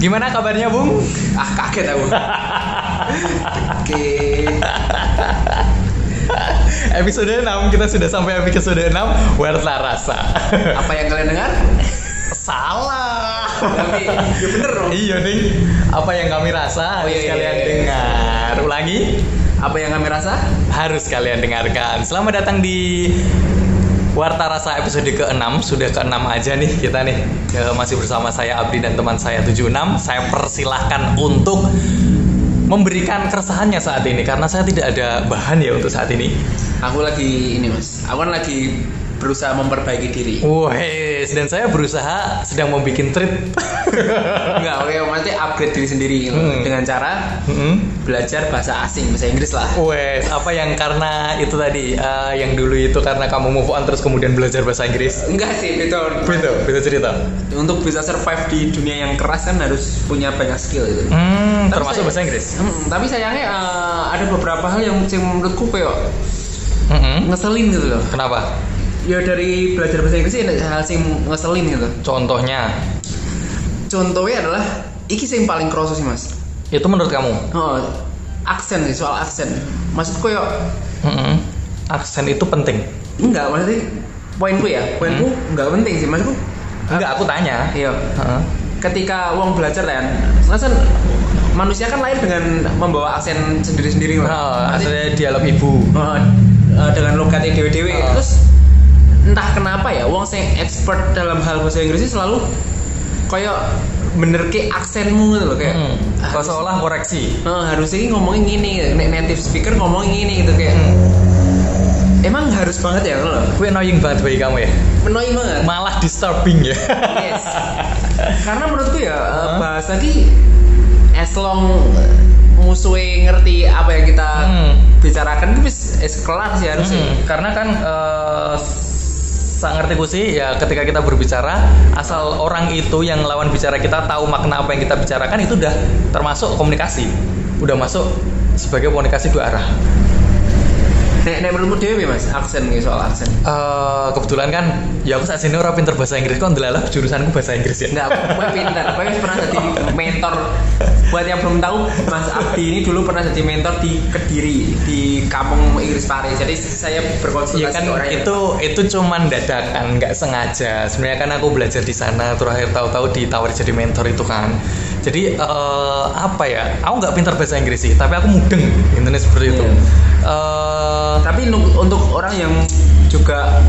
Gimana kabarnya, Bung? Ah kaget aku. Oke. Episode 6 kita sudah sampai episode 6 Werta Rasa. Apa yang kalian dengar? Salah. Tapi ya bener dong. iya nih. Apa yang kami rasa Oh, harus iya, iya, kalian iya. dengar. Ulangi. Apa yang kami rasa? Harus kalian dengarkan. Selamat datang di Warta Rasa episode ke-6 Sudah ke-6 aja nih kita nih Ya, Masih bersama saya Abdi dan teman saya 76 Saya persilahkan untuk Memberikan keresahannya saat ini Karena saya tidak ada bahan ya untuk saat ini Aku lagi ini mas. Aku kan lagi berusaha memperbaiki diri. Wes, dan saya berusaha sedang bikin trip Enggak, oke, maksudnya upgrade diri sendiri. Hmm. dengan cara Mm-mm. belajar bahasa asing, bahasa Inggris lah. Wes, apa yang karena itu tadi eh, Yang dulu itu karena kamu move on terus kemudian belajar bahasa Inggris Enggak sih, betul. Betul, betul cerita Untuk bisa survive di dunia yang keras kan harus punya banyak skill gitu. Hmm, Tapi termasuk saya- bahasa Inggris Hmm, tapi sayangnya eh, ada beberapa hal yang, yang menurutku kayak Mm-mm. ngeselin gitu loh. Kenapa? Ya dari belajar bahasa Inggris ini hal yang ngeselin gitu. Contohnya Contohnya adalah iki sih yang paling kroso sih mas. Itu menurut kamu? Oh, aksen sih soal aksen. Maksudku ya Mm-mm. Aksen itu penting. enggak maksudnya poinku ya poinku enggak penting sih maksudku. Enggak, aku tanya. Iya. Heeh. Ketika uang belajar kan, kan manusia kan lahir dengan membawa aksen sendiri-sendiri lah. Oh, Maksudnya- dialog ibu. Oh, eh, dengan logatnya dewe-dewe Oh. terus entah kenapa ya wong sing expert dalam hal bahasa Inggris selalu kayak bener ke aksenmu gitu loh kayak Hmm. Kau seolah koreksi. eh, harusnya ini ngomongin gini nek native speaker ngomongin gini gitu kayak Hmm. emang harus banget ya loh Gue annoying banget bagi kamu ya. annoying banget Malah disturbing ya. yes karena menurutku ya eh, Hah? bahasa ki as long musuhnya ngerti apa yang kita Hmm. bicarakan itu wis wis kelar sih harusnya Mm-mm. Karena kan eh, sak ngertiku sih ya ketika kita berbicara asal orang itu yang lawan bicara kita tahu makna apa yang kita bicarakan itu udah termasuk komunikasi. Udah masuk sebagai komunikasi dua arah. Nek, nek menurutmu dewe mas aksen nih soal aksen Eh, kebetulan kan ya aku saat ini orang pinter bahasa Inggris kok ndelalah jurusanku bahasa Inggris ya. Enggak, gue pintar. Gue pernah jadi mentor. Buat yang belum tahu, Mas Abdi ini dulu pernah jadi mentor di Kediri, di kampung Inggris Pare. Jadi saya berkonsultasi Ya kan orang yang- itu itu cuman dadakan nggak sengaja. Sebenarnya kan aku belajar di sana terakhir tahu-tahu ditawar jadi mentor itu kan. Jadi eh, apa ya? Aku nggak pintar bahasa Inggris sih, tapi aku mudeng intinya seperti itu. Iya. Eh, Tapi untuk orang yang juga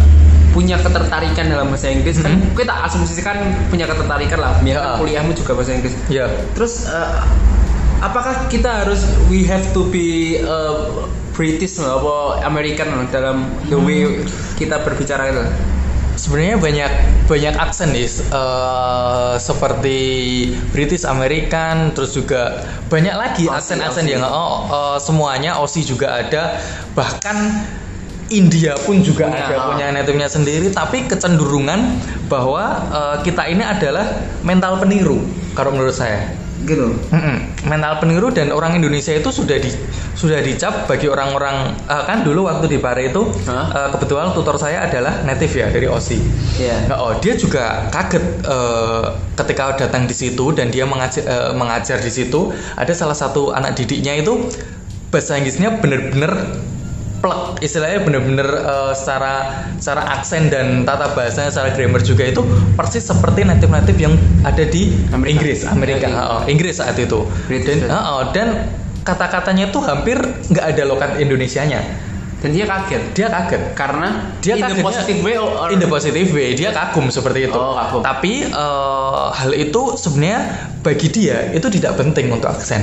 punya ketertarikan dalam bahasa Inggris. Kan Mhm. kita asumsikan punya ketertarikan lah. Ya. kuliahmu juga bahasa Inggris. Ya terus eh, apakah kita harus we have to be eh, British apa American dalam the way kita berbicara itu? Sebenarnya banyak banyak aksen nih eh, seperti British American terus juga banyak lagi aksen-aksen yang oh, eh, semuanya Aussie juga ada. Bahkan India pun juga Punya, ada oh. punya native-nya sendiri tapi kecenderungan bahwa eh, kita ini adalah mental peniru kalau menurut saya gitu Mm-mm. mental peniru dan orang Indonesia itu sudah di sudah dicap bagi orang-orang eh, kan dulu waktu di Pare itu Hah? eh, kebetulan tutor saya adalah native ya dari Aussie. Iya. Nah, oh dia juga kaget eh, ketika datang di situ dan dia mengajar, eh, mengajar di situ ada salah satu anak didiknya itu bahasa Inggrisnya bener-bener plek. Istilahnya bener-bener eh, secara secara aksen dan tata bahasa secara grammar juga itu persis seperti native-native yang ada di Amerika. Inggris Amerika oh, Inggris saat itu. British, dan oh, dan kata-katanya itu hampir nggak ada lokat Indonesianya. Dan dia kaget. Dia kaget. Karena dia in the kagetnya- positive way or, in the positive way dia kagum seperti itu. Oh, kagum. tapi eh, hal itu sebenarnya bagi dia itu tidak penting untuk aksen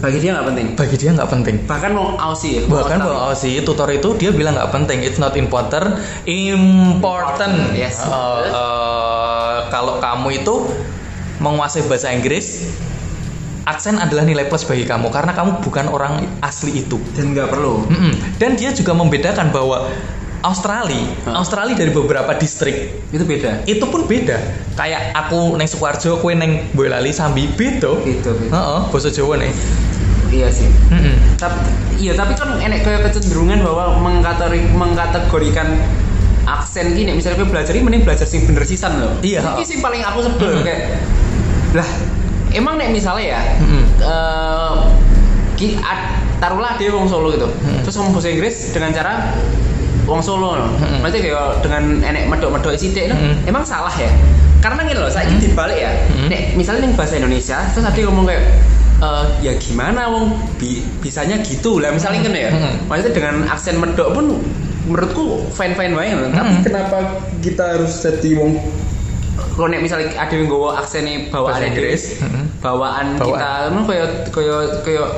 bagi dia nggak penting bagi dia nggak penting bahkan mau Aussie ya bahkan bahwa si tutor itu dia bilang nggak penting it's not important important Yes. Eh, eh, kalau kamu itu menguasai bahasa Inggris aksen adalah nilai plus bagi kamu karena kamu bukan orang asli itu dan nggak perlu Mm-mm. dan dia juga membedakan bahwa Australia, Hah? Australia dari beberapa distrik itu beda itu pun beda. Kayak aku neng Sukoharjo, kue neng Boyolali, Sambi, beda. Beda. Heeh, bahasa Jawa nih. Iya sih Mm-mm. tapi iya tapi kan enek kayak kecenderungan bahwa mengkategori mengkategorikan aksen gini misalnya gue belajar ini mending belajar sing bener sisan loh Iya. ini sih paling aku sebel Hmm. kayak lah emang nek misalnya ya Mm-mm. eh, ki- ad- taruhlah dia wong Solo gitu Mm-mm. terus ngomong bahasa Inggris dengan cara wong Solo no. Mm-mm. Berarti kayak dengan enek medok-medok sithik no. Mm-mm. emang salah ya karena gini loh saya dibalik ya Mm-mm. nek misalnya nih bahasa Indonesia terus tadi ngomong kayak eh, ya gimana wong bi- bisanya gitu lah misalnya kan ya Mm-mm. maksudnya dengan aksen medok pun menurutku fine fine banget loh. tapi kenapa kita harus jadi wong kalau misalnya ada yang bawa aksennya bawaan Inggris. Bawaan, Bawaan. kita emang kayak kayak kayak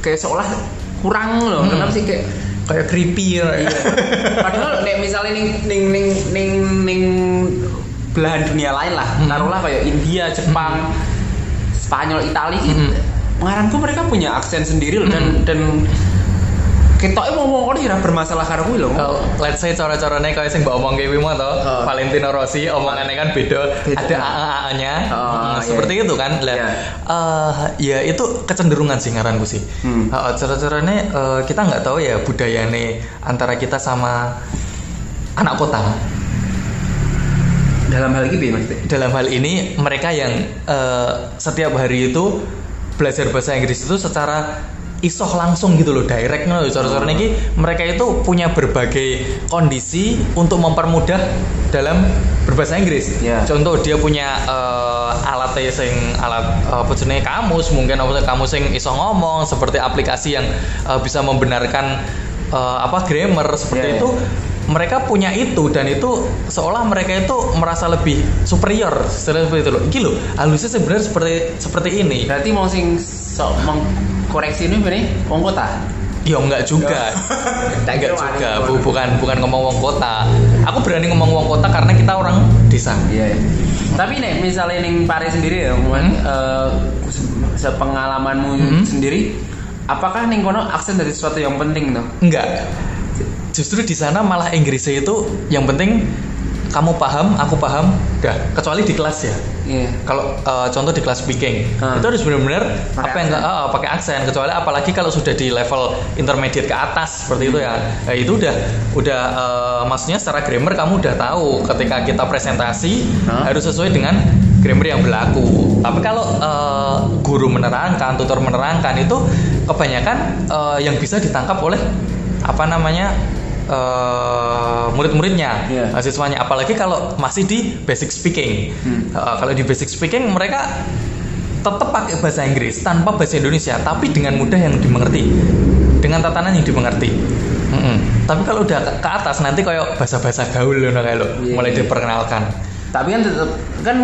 kayak seolah kurang loh Hmm. kenapa sih kayak kayak creepy ya. iya. padahal nek misalnya ning ning ning ning ning belahan dunia lain lah Hmm. taruhlah kayak India Jepang Spanyol Italia Hmm. ngaranku mereka punya aksen sendiri loh dan Hmm. dan kita mau ngomong tidak bermasalah karo kuwi loh Kalau let's say cara-caranya kayak sing mbak omong kayak Wimo toh, Oh. Valentino Rossi omongannya kan beda, Beda. ada AA-nya, Oh, iya. seperti itu kan. Lah, Iya. eh, ya itu kecenderungan sih ngaranku sih. Hmm. Eh, cara-caranya eh, kita nggak tahu ya budayane antara kita sama anak kota. Dalam hal ini Dalam hal ini mereka yang eh, setiap hari itu belajar bahasa Inggris itu secara isoh langsung gitu loh direct loh cara-cara ini mereka itu punya berbagai kondisi untuk mempermudah dalam berbahasa Inggris. Ya. Contoh dia punya eh, alat sing alat apa jenenge kamus mungkin apa kamus sing iso ngomong seperti aplikasi yang eh, bisa membenarkan eh, apa grammar Ya, seperti ya. itu mereka punya itu dan itu seolah mereka itu merasa lebih superior seperti itu loh. Iki loh, halusnya sebenarnya seperti seperti ini. berarti mau sing sok mengkoreksi ini bener wong kota Ya enggak juga. Enggak juga. Bu, bukan bukan ngomong wong kota. Aku berani ngomong wong kota karena kita orang desa. Iya. iya. Tapi nih misalnya ning Pare sendiri ya, Hmm. eh, se- sepengalamanmu Hmm. sendiri, apakah ning kono aksen dari sesuatu yang penting tuh? Enggak. Justru di sana malah Inggrisnya itu yang penting kamu paham, aku paham, udah. Kecuali di kelas ya. Iya. Kalau eh, contoh di kelas speaking, Hmm. itu harus benar-benar apa yang aksen. ah, pakai aksen. Kecuali apalagi kalau sudah di level intermediate ke atas seperti itu ya. Nah, itu udah udah eh, maksudnya secara grammar kamu udah tahu ketika kita presentasi Hmm. harus sesuai dengan grammar yang berlaku. Tapi kalau eh, guru menerangkan, tutor menerangkan itu kebanyakan eh, yang bisa ditangkap oleh apa namanya eh, murid-muridnya, Iya. mahasiswanya. Apalagi kalau masih di basic speaking. Hmm. Uh, kalau di basic speaking mereka tetap pakai bahasa Inggris tanpa bahasa Indonesia, tapi dengan mudah yang dimengerti, dengan tatanan yang dimengerti. Mm-mm. Tapi kalau udah ke, atas nanti kayak bahasa-bahasa gaul loh kayak lo, Iya. mulai diperkenalkan. Tapi kan tetap kan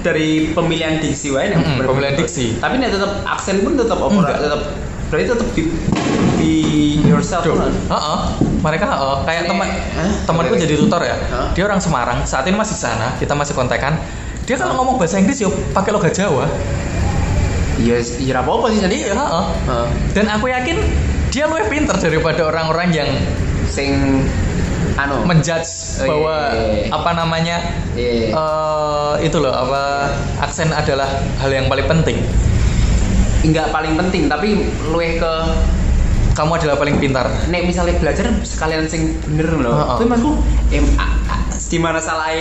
dari pemilihan diksi wae nih. Mm-mm, pemilihan diksi. Tapi nih tetap aksen pun tetap Enggak. tetap berarti tetap be, be yourself kan. heeh. Mereka heeh. kayak teman temanku jadi tutor ya. Dia orang Semarang, saat ini masih di sana, kita masih kontekan. Dia kalau ngomong bahasa Inggris yo pakai logat Jawa. Iya, iya apa-apa sih jadi. Iya, heeh. Heeh. Dan aku yakin dia lebih pinter daripada orang-orang yang Sing anu menjudge Oh, iya, bahwa iya, iya. apa namanya Iya. eh, itu loh apa aksen adalah hal yang paling penting. enggak paling penting tapi luwih ke Kamu adalah paling pintar. nek misalnya belajar sekalian sing bener loh. Kuwi maksudku em di mana salah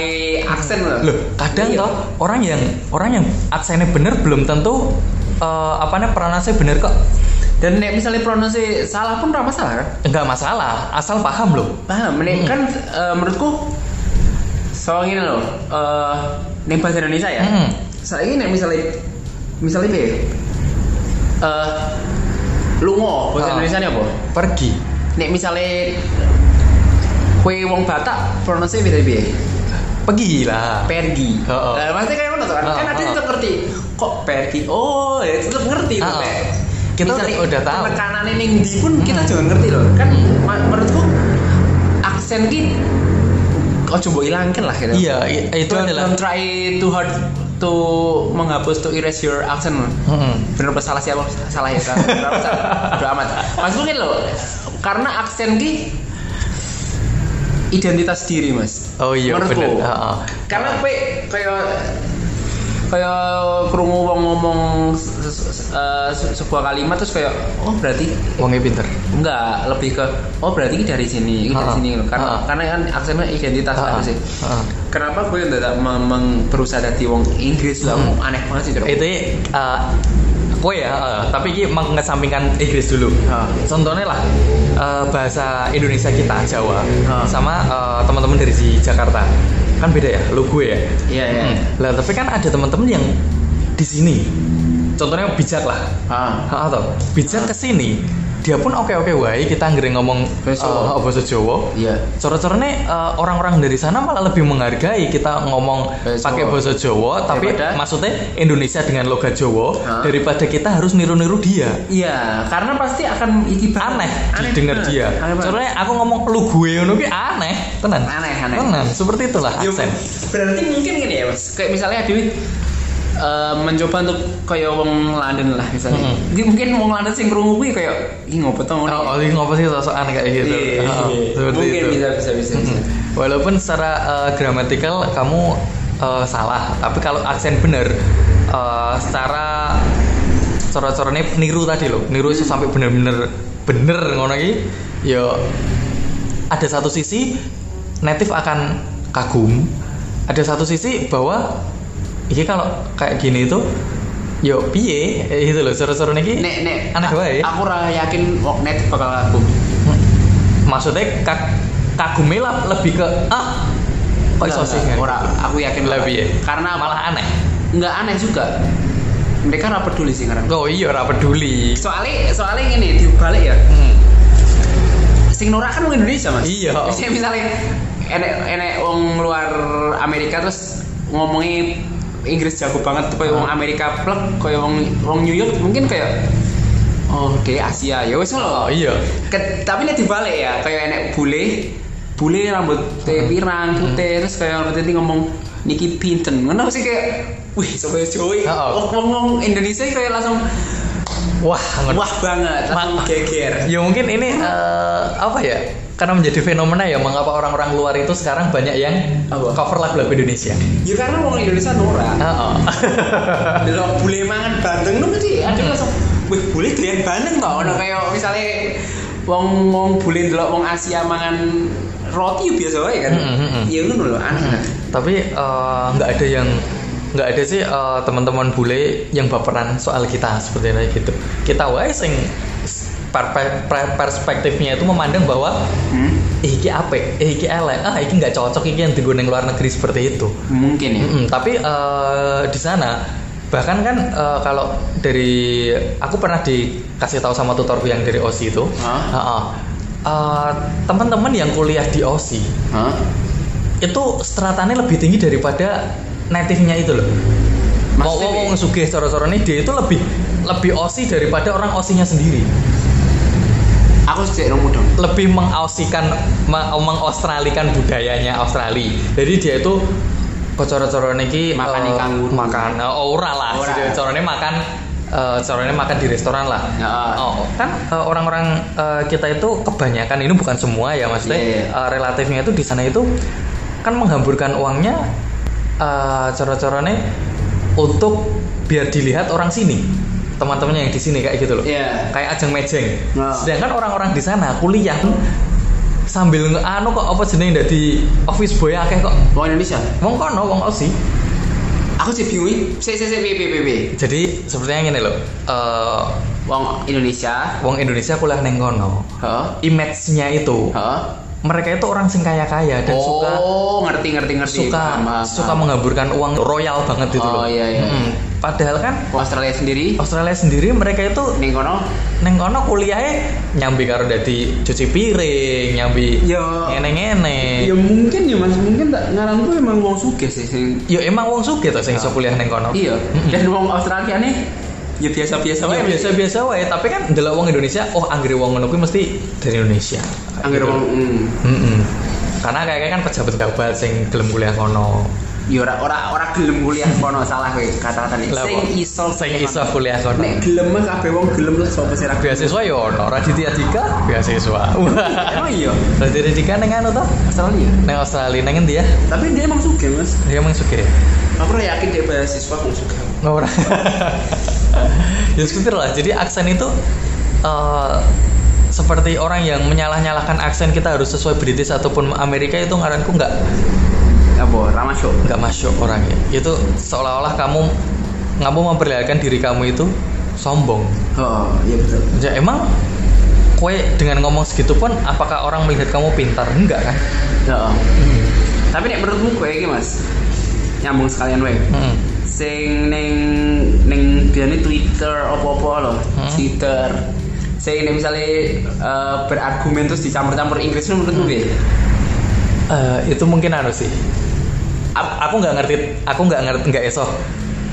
aksen loh. Loh, kadang Iya. toh orang yang orang yang aksennya bener belum tentu eh, apa namanya pronasinya bener kok. Dan nek misalnya pronunciasi salah pun ora masalah kan? Enggak masalah, asal paham loh. Paham, nek Hmm. kan eh, menurutku soal ini loh, eh nek bahasa Indonesia ya. Hmm. Saya ini nek misalnya misalnya ya? Lungo bahasa Ah. Indonesia ini apa? Pergi. Nek misalnya kue wong Batak pronunciasi beda beda. Pergi lah. Pergi. Heeh. Nah, maksudnya kayak mana tuh kan? Heeh, Kan ada tetap ngerti. Kok pergi? Oh, ya tetap ngerti tuh. Heeh. Pak. Kita Misalnya udah tahu. Penekanan ini di pun kita Hmm. juga ngerti loh. Kan ma- menurutku aksen ki kok coba hilangkan lah gitu. Iya, itu don't, adalah don't try too hard to menghapus to erase your accent. Mm-mm. Bener salah siapa? Salah ya kan? Salah? Udah amat. Maksudku kan loh, karena aksen ki identitas diri mas. Oh iya Menurutku. bener. Heeh. Karena kue kayak kayak krungu wong ngomong se- se- se- eh, se- sebuah kalimat terus kayak oh berarti Wongnya pinter. enggak lebih ke oh berarti ini dari sini ini dari sini karena karena kan aksennya identitas Ha-ha. kan sih kenapa gue tidak memang berusaha jadi wong Inggris lah Hmm. aneh banget sih itu uh, kue ya uh, tapi ini mengesampingkan Inggris dulu Ha. contohnya lah uh, bahasa Indonesia kita Jawa Ha. sama uh, teman-teman dari si Jakarta kan beda ya lu gue ya. Iya iya. Hmm. lah tapi kan ada teman-teman yang di sini. Contohnya bijak lah. Ah. atau bijak ke sini dia pun oke oke wae kita nggering ngomong Bahasa uh, bahasa Jawa iya Coro-corone uh, orang-orang dari sana malah lebih menghargai kita ngomong pakai bahasa Jawa, tapi Daripada- maksudnya Indonesia dengan logat Jawa Hah? daripada kita harus niru-niru dia. iya karena pasti akan iki. Aneh, aneh didengar dia. Soalnya aku ngomong lu gue ngono ki aneh, tenan. Aneh, aneh. Tenan, seperti itulah Ya, aksen. berarti mungkin gini ya mas kayak misalnya Dewi eh, mencoba untuk kayak wong London lah misalnya Mm-mm. Dia mungkin wong London sing krungu kuwi kayak ih ngopo to ngono ya?" Oh, oh, ini ngapa sih sosokan kayak gitu? Iya, Oh, iya. seperti mungkin itu. bisa bisa bisa, bisa. Mm-mm. Walaupun secara uh, gramatikal kamu uh, salah, tapi kalau aksen bener uh, secara cara-caranya niru tadi loh, niru itu sampai bener-bener bener ngono iki, ya ada satu sisi native akan kagum, ada satu sisi bahwa ini kalau kayak gini itu yo piye? Eh, gitu loh cara-caranya iki nek nek aneh wae. aku ora yakin net bakal kagum maksudnya kag kagumnya lah lebih ke ah kok iso sih? ora aku yakin lebih ya karena malah aneh. Nggak aneh juga. Mereka ora peduli sih sekarang oh iya ora peduli. Soalnya soalnya gini dibalik ya. Hmm. sing norak kan wong Indonesia mas. Iya. Misalnya, misalnya enek enek wong luar Amerika terus ngomongnya Inggris jago banget kayak wong Amerika plek kayak wong wong New York mungkin kayak oh Asia ya wes oh loh. Iya. Ke- tapi ini dibalik ya kayak enek bule bule rambut teh pirang putih terus kayak orang tadi ngomong Niki Pinten? Ngono sih kayak wih sampai Oh. wong wong Indonesia kayak langsung wah wah banget langsung geger. Ya mungkin ini eh, apa ya karena menjadi fenomena ya mengapa orang-orang luar itu sekarang banyak yang Apa? cover lagu-lagu Indonesia ya karena wong Indonesia norak oh. Delok bule mangan bandeng nu mesti ada langsung wih bule doyan bandeng kok ono kayak misalnya wong wong bule delok wong Asia mangan roti ya biasa wae kan. Mm, mm, mm. Ya ngono lho aneh. lah. tapi eh, nggak ada yang nggak ada sih eh, teman-teman bule yang baperan soal kita seperti itu gitu kita wae sing perspektifnya itu memandang bahwa Hmm? eh iki apik, eh iki elek, ah iki nggak cocok iki yang diguneng luar negeri seperti itu. Mungkin ya. Mm-mm, tapi eh, di sana bahkan kan eh, kalau dari aku pernah dikasih tahu sama tutorku yang dari OSI itu, Hah? Heeh. Eh, teman-teman yang kuliah di OSI Hah? itu stratanya lebih tinggi daripada native-nya itu loh. Mau piye? sugih cara-cara ini dia itu lebih lebih OSI daripada orang OSI-nya sendiri. Aku sejak ilmu dong. lebih mengausikan me- mengaustralikan budayanya Australia. Jadi dia itu cara-cara niki Makan eh, ikan makan eh, oh, ora lah. Caranya makan eh, caranya makan di restoran lah. Ya. Oh, kan orang-orang eh, kita itu kebanyakan ini bukan semua ya maksudnya Iya, iya. eh, relatifnya itu di sana itu kan menghamburkan uangnya eh, cara-caranya untuk biar dilihat orang sini teman-temannya yang di sini kayak gitu loh Iya. kayak ajang mejeng. Nah. Sedangkan orang-orang di sana kuliah sambil anu kok apa jenenge di office boy akeh kok. Wong Indonesia. Wong kono wong Aussie. Aku sih bingung. Si si si piye, piye. Jadi sepertinya gini loh. eh Wong Indonesia. wong Indonesia kuliah neng kono. Heeh. Image-nya itu Heeh. Mereka itu orang sing kaya-kaya dan suka Oh, ngerti ngerti ngerti. suka Paham, paham, suka paham. menghamburkan uang royal banget itu Oh, loh. iya, iya. Mm-mm. Padahal kan Australia sendiri Australia sendiri mereka itu ning kono neng kono kuliahnya nyambi karo dadi cuci piring, nyambi Ya. ngene-ngene. Ya mungkin ya mas, mungkin tak ngaranku emang wong sugih sih sing Ya emang wong sugih to sing iso kuliah ning kono. Iya. Dan wong Australia nih ya biasa-biasa Ya wae. biasa-biasa wae, tapi kan ndelok wong Indonesia, oh anggere wong ngono kuwi mesti dari Indonesia. Angger wong mm. Karena kayaknya kan pejabat-pejabat sing gelem kuliah kono. Ya ora ora ora gelem kuliah kono salah kowe kata-kata iki. Lah, Sing iso Sing iso kuliah kono. Nek gelem mah kabeh wong gelem lah sapa sih ra gelem. beasiswa ya ono Raditya Dika beasiswa Emang iya. Raditya Dika neng anu toh Australia. neng Australia neng endi ya Tapi dia emang suka mas. dia emang suka Aku ora yakin dia beasiswa aku suka. Ora. ya seperti lah. Jadi aksen itu eh, seperti orang yang menyalah-nyalahkan aksen kita harus sesuai British ataupun Amerika itu ngaranku nggak Apa? Rama show. nggak masuk orangnya. Itu seolah-olah kamu kamu memperlihatkan diri kamu itu sombong. Oh, iya betul. Ya emang kue dengan ngomong segitu pun apakah orang melihat kamu pintar? Enggak kan? Heeh. Tapi nek menurutmu kowe iki Mas, nyambung sekalian wae. Hmm. Sing ning ning biane Twitter apa-apa loh. Hmm. Twitter. Sing nek misalnya eh, berargumen terus dicampur-campur Inggris lu menurutmu piye? Eh, itu mungkin anu sih. A- aku nggak ngerti, aku nggak ngerti nggak esok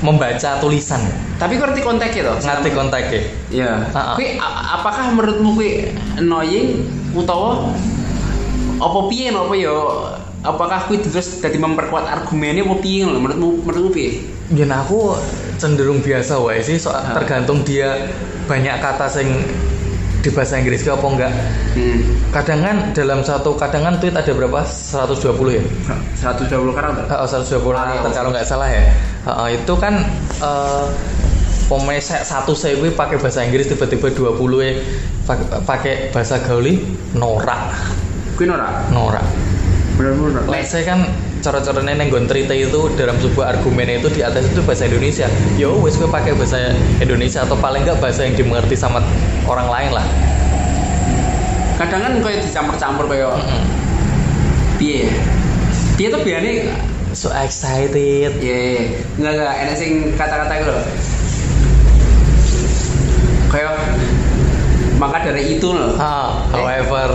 membaca tulisan. Tapi kau ngerti konteksnya toh? ngerti kontaknya Iya. Kui a- apakah menurutmu kui annoying utawa apa piye apa ya apakah kui terus jadi memperkuat argumennya apa piye lho menurutmu menurutmu piye? ya nah aku cenderung biasa wae sih soal Ah. tergantung dia banyak kata sing di bahasa Inggris apa enggak Hmm. kadang kan dalam satu kadang kan tweet ada berapa 120 ya 120 karakter. oh, 120 Ah, karakter iya. kalau nggak salah ya ah, itu kan pemain se- satu saya pakai bahasa Inggris tiba-tiba 20 ya pak- pakai bahasa Gauli norak Kui norak. norak Say kan cara-caranya neng gontrite itu dalam sebuah argumen itu di atas itu bahasa Indonesia. Yo wes gue pakai bahasa Indonesia atau paling enggak bahasa yang dimengerti sama orang lain lah. Kadang kan kayak dicampur-campur kayak Mm-mm. piye? Dia tuh biasanya So excited. ya nggak nggak enak sing kata-kata gitu loh. Kayak maka dari itu loh. Ah, however,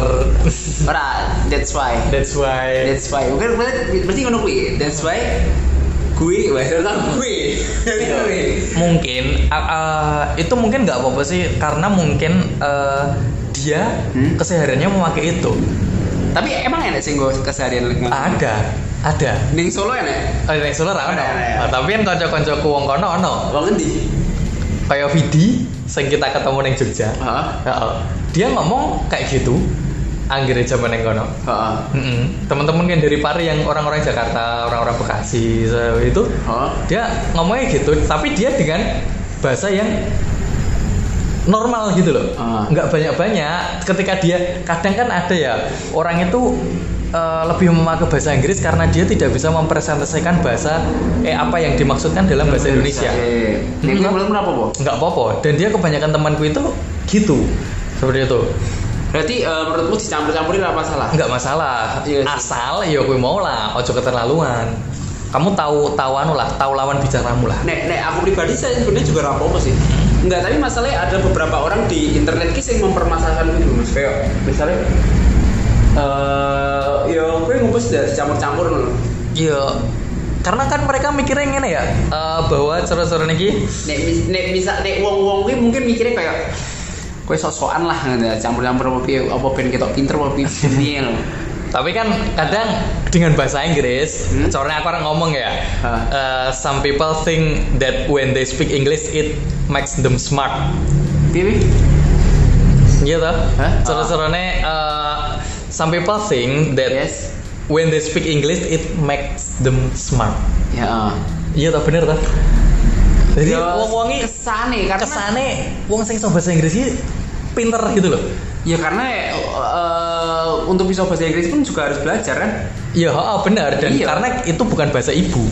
Ora, that's why. that's why. That's why. Mungkin berarti berarti ngono kuwi. That's why gue, wah tentang gue. Mungkin ah, itu mungkin nggak apa-apa sih karena mungkin eh, dia Hmm? kesehariannya memakai itu. Tapi emang enak sih gue keseharian Ada, ada. Ning Solo enak. Oh, nek Solo ra ono. Ada, ada, ya. Ah, tapi kan kanca-kancaku wong kono ono. Wong endi? Kayak Vidi sing kita ketemu neng Jogja. Heeh. Heeh. dia ngomong kayak gitu anggere zaman yang kono Heeh. Teman-teman kan dari Pari yang orang-orang Jakarta orang-orang Bekasi so, itu Heeh. dia ngomongnya gitu tapi dia dengan bahasa yang normal gitu loh Ah. nggak banyak-banyak ketika dia kadang kan ada ya orang itu eh, lebih memakai bahasa Inggris karena dia tidak bisa mempresentasikan bahasa eh apa yang dimaksudkan dalam bahasa Indonesia Eh, Nek gue Hmm. menurut berapa, Po? nggak apa-apa dan dia kebanyakan temanku itu gitu seperti itu Berarti eh, menurutmu dicampur-campurin apa masalah? nggak masalah Iya sih. asal ya gue mau lah ojo keterlaluan kamu tahu tahu anu lah tahu lawan bicaramu lah Nek, nek aku pribadi saya sebenarnya juga rapopo sih. Enggak, tapi masalahnya ada beberapa orang di internet ki yang mempermasalahkan itu mas. Kayak misalnya, eh, ya gue ngumpul sudah campur-campur loh. ya karena kan mereka mikirnya gini ya eh, bahwa cara-cara ini Nek, nek misal nek wong-wong mungkin mikirnya kayak gue sok-sokan lah nggak campur-campur apa piye apa ben ketok pinter apa piye tapi kan kadang dengan bahasa Inggris Hmm? soalnya aku orang ngomong ya Hah. eh, some people think that when they speak English it makes them smart Piye piye? gitu Hah? cara-caranya eh, some people think that Yes. when they speak English it makes them smart Ya. ah. iya toh bener toh jadi Ya, wong wongi kesane karena kesane wong sing iso bahasa Inggris iki pinter gitu loh. Ya karena eh, untuk bisa bahasa Inggris pun juga harus belajar kan. iya oh, benar. Dan Iya. karena itu bukan bahasa ibu.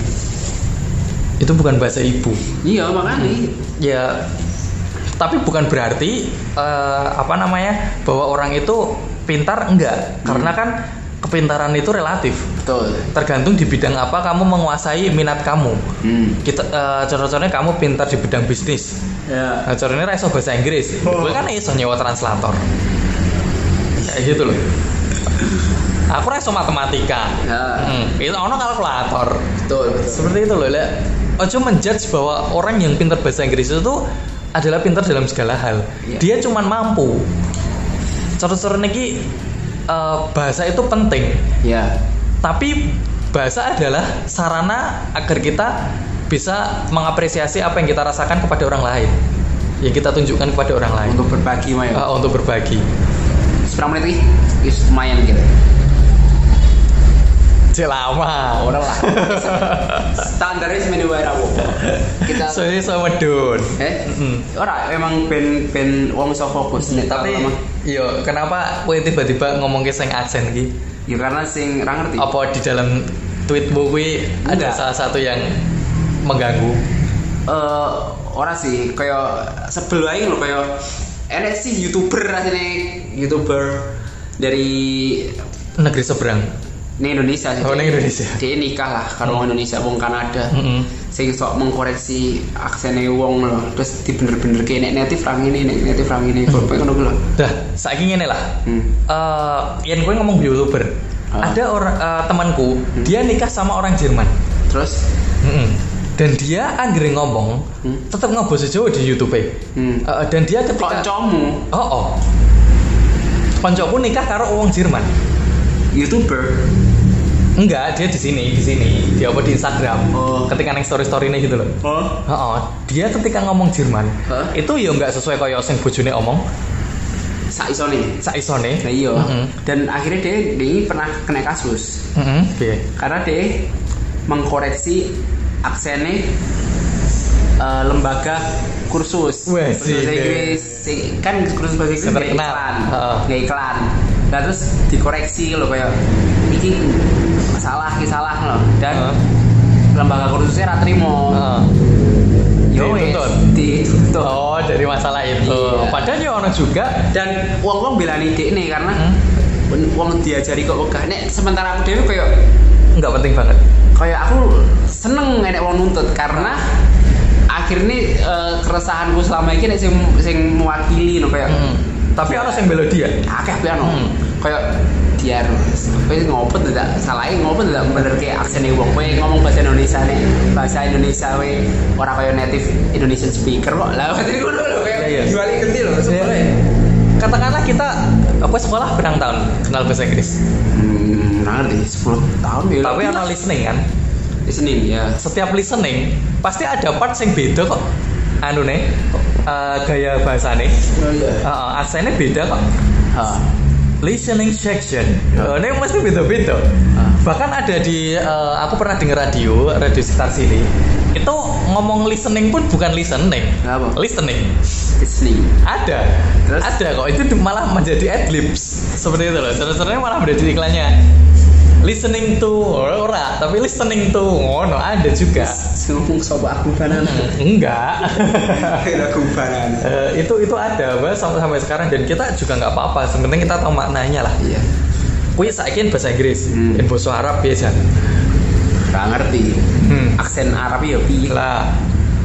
Itu bukan bahasa ibu. Iya makanya. ya tapi bukan berarti eh, apa namanya bahwa orang itu pintar enggak. Karena kan kepintaran itu relatif Betul. tergantung di bidang apa kamu menguasai minat kamu Hmm. kita eh, contohnya kamu pintar di bidang bisnis Ya. Nah, caranya ra iso bahasa Inggris. Gue kan iso nyewa translator. Kayak gitu loh. Aku iso matematika. Ya. Hmm, itu ono kalkulator. Betul. betul. Seperti itu loh, Lek. Ojo menjudge bahwa orang yang pintar bahasa Inggris itu adalah pintar dalam segala hal. Iya. Dia cuman mampu. Cara-cara eh, bahasa itu penting, Ya. tapi bahasa adalah sarana agar kita bisa mengapresiasi apa yang kita rasakan kepada orang lain. Yang kita tunjukkan kepada orang lain. Untuk berbagi ya? Ah, untuk berbagi. Seberapa menit lagi? Lumayan gitu Cek lama orang lah. Standarnya seminggu wae rawo kita soalnya sama Don eh? Mm. ora emang ben ben wong iso fokus nek tapi yo kenapa kowe tiba-tiba ngomong ke sing aksen ki ya karena sing ra ngerti. Apa di dalam tweetmu kuwi ada salah satu yang mengganggu? Eh ora sih kaya sebel ae lho kaya enek sih youtuber asline youtuber dari negeri seberang ini Indonesia sih Oh, ning Indonesia. dia nikah lah karo wong Indonesia wong Kanada Mm-mm. sing sok mengkoreksi aksennya wong lho terus di bener-bener kayak nek native rang ini nek native rang ini kok ngono lho dah saiki ngene lah hmm. eh yang gue ngomong youtuber Ah. ada orang eh, temanku dia nikah sama orang Jerman terus Mm-mm. dan dia anggere ngomong Hmm. tetap bahasa Jawa di YouTube hmm. Eh, dan dia ketika kancamu oh oh koncoku nikah karo wong Jerman youtuber? Enggak dia di sini di sini. Dia apa di Instagram. Oh. ketika neng story story ini gitu loh. Oh. Oh, oh. dia ketika ngomong Jerman Hah? itu ya nggak sesuai kaya sing bojone omong. Sak isone? Saisone nah iya. Mm-mm. dan akhirnya dia, dia pernah kena kasus. Mm-mm, piye? karena dia mengkoreksi aksennya eh, lembaga kursus. Wah, kursus. Inggris. Kan kursus bahasa Inggris iklan. Heeh. nggak iklan nah terus dikoreksi loh kayak ini salah ki salah loh dan Heeh. lembaga kursusnya ratrimo Heeh. yo Dituntut? dituntut oh dari masalah itu Iya. padahal ya ono juga dan uang uang belani dek nih karena Hmm. uang diajari kok wegah nek sementara aku dewe kayak nggak penting banget kayak aku seneng enek wong nuntut karena akhirnya eh, keresahanku selama ini nek sing sing mewakili no kayak Mm-mm. tapi ono sing bela dia akeh pian no Hmm. Kayak biar kowe ngopo tidak salahnya ngopo tidak bener kayak aksennya wong kowe ngomong bahasa Indonesia nih bahasa Indonesia we ora kayak native Indonesian speaker kok. Lah berarti ngono lho kayak jualin ganti lho Iya. katakanlah kita apa sekolah berang tahun kenal bahasa Inggris. Hmm ngerti 10 tahun ya. Tapi ono listening kan? Listening ya setiap listening pasti ada part yang beda kok. Anu nih eh, gaya bahasane. Oh iya. Uh, aksennya beda kok. Listening section. Eh, ini pasti beda-beda. Ah. bahkan ada di eh, aku pernah dengar radio radio sekitar sini itu ngomong listening pun bukan listening. Apa? listening. Listening. Ada. Terus? ada kok. Itu malah menjadi adlibs. Seperti itu loh. Sebenarnya malah menjadi iklannya listening to ora tapi listening to ngono ada juga ngomong sobat aku banana enggak aku banana Eh, itu itu ada bahas sampai sampai sekarang dan kita juga nggak apa-apa sebenarnya kita tahu maknanya lah iya Kui saiki bahasa Inggris, Hmm. in bahasa Arab biasa. gak ngerti Hmm. aksen Arab ya piye Lah,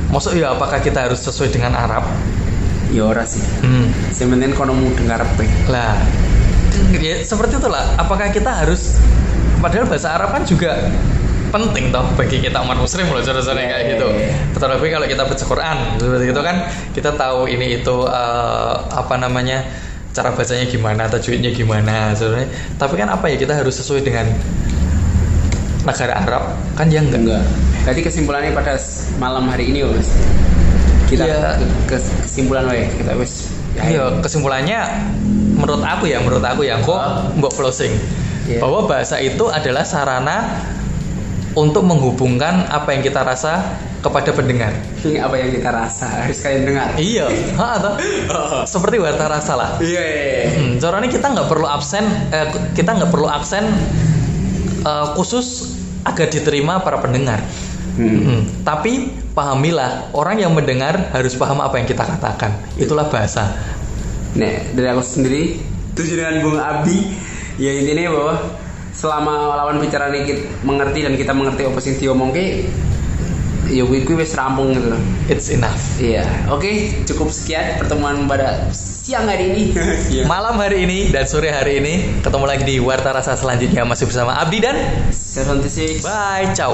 maksud ya apakah kita harus sesuai dengan Arab? ya ora sih Hmm. sebenarnya kono mu dengar pe Lah, ya seperti itulah. Apakah kita harus padahal bahasa Arab kan juga penting toh bagi kita umat muslim loh cara-cara kayak gitu. Iya. Terlebih kalau kita baca Quran seperti itu kan kita tahu ini itu eh, apa namanya cara bacanya gimana, tajwidnya gimana sebenarnya. Tapi kan apa ya kita harus sesuai dengan negara Arab kan ya enggak. enggak tadi kesimpulannya pada malam hari ini mas kita Iya. ke, ke- kesimpulan wae kita wis ya, Iya, kesimpulannya menurut aku ya, menurut aku ya, kok mbok closing. Iya. Bahwa bahasa itu adalah sarana untuk menghubungkan apa yang kita rasa kepada pendengar. ini apa yang kita rasa harus kalian dengar Iya, toh? seperti warta rasa lah. iya iya Hmm, caranya kita nggak perlu absen, eh, kita nggak perlu aksen eh, khusus agar diterima para pendengar. Hmm. Hmm, Tapi pahamilah, orang yang mendengar harus paham apa yang kita katakan. Itulah bahasa. Nek dari aku sendiri tujuh dengan Bung Abi ya intinya bahwa selama lawan bicara ini kita mengerti dan kita mengerti apa sing diomongke ya kuwi kuwi wis rampung gitu loh. It's enough. Iya, oke cukup sekian pertemuan pada siang hari ini. Iya. Malam hari ini dan sore hari ini ketemu lagi di Warta Rasa selanjutnya masih bersama Abdi dan Seven to six. bye, ciao.